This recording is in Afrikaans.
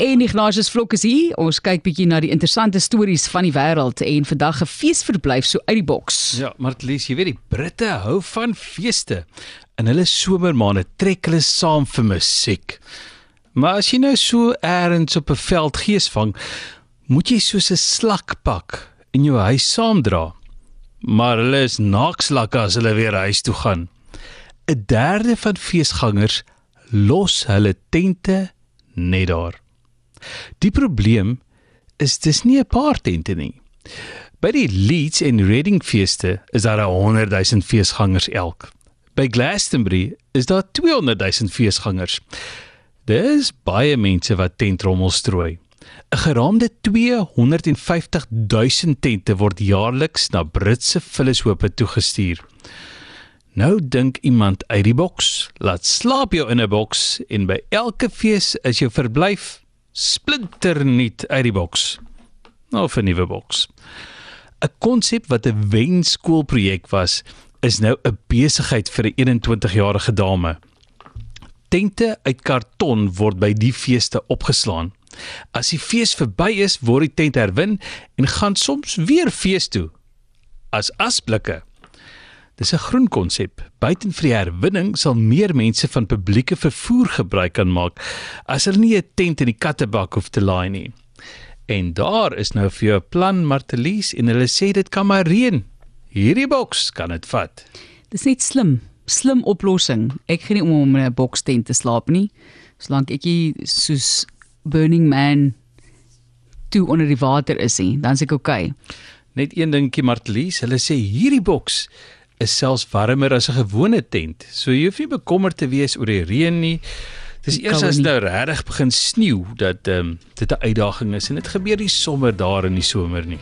En Ignatius Vlok is hier. Ons kyk bietjie na die interessante stories van die wêreld en vandag 'n feesverblyf so uit die boks. Ja, maar Lies, jy weet die Britte hou van feeste. In hulle somermaande trek hulle saam vir musiek. Maar as jy nou so eers op 'n veld geesvang, moet jy soos 'n slak pak in jou huis saamdra. Maar hulle is naakslakke as hulle weer huis toe gaan. 'n Derde van feesgangers los hulle tente net daar. Die probleem is dis nie 'n paar tente nie. By die Leeds en Reading feeste is daar 100 000 feesgangers elk. By Glastonbury is daar 200 000 feesgangers. Dis baie mense wat tentrommel strooi. 'n Geraamde 250 000 tente word jaarliks na Britse vullishope toegestuur. Nou dink iemand uit die boks. Laat slaap jou in 'n boks en by elke fees is jou verblyf splinternuut uit die boks. Of 'n nuwe boks. 'n Konsep wat 'n wenskoolprojek was, is nou 'n besigheid vir 'n 21-jarige dame. Tente uit karton word by die feeste opgeslaan. As die fees verby is, word die tent herwin en gaan soms weer fees toe as asblikke. Dis 'n groen konsep. Buiten vir die herwinning sal meer mense van publieke vervoer gebruik kan maak as hulle nie 'n tent in die kattebak hoef te laai nie. En daar is nou vir jou 'n plan Martelies en hulle sê dit kan maar reën. Hierdie boks kan dit vat. Dis net slim, slim oplossing. Ek gee nie om om in 'n boks tent te slaap nie, solank ek nie soos Burning Man toe onder die water is nie, dan is ek okay. Net een dingetjie Martelies, hulle sê hierdie boks is selfs warmer as 'n gewone tent. So jy hoef nie bekommerd te wees oor die reën nie. Dis eers as nie. nou regtig begin sneeu dat ehm um, dit 'n uitdaging is en dit gebeur nie sommer daar in die somer nie.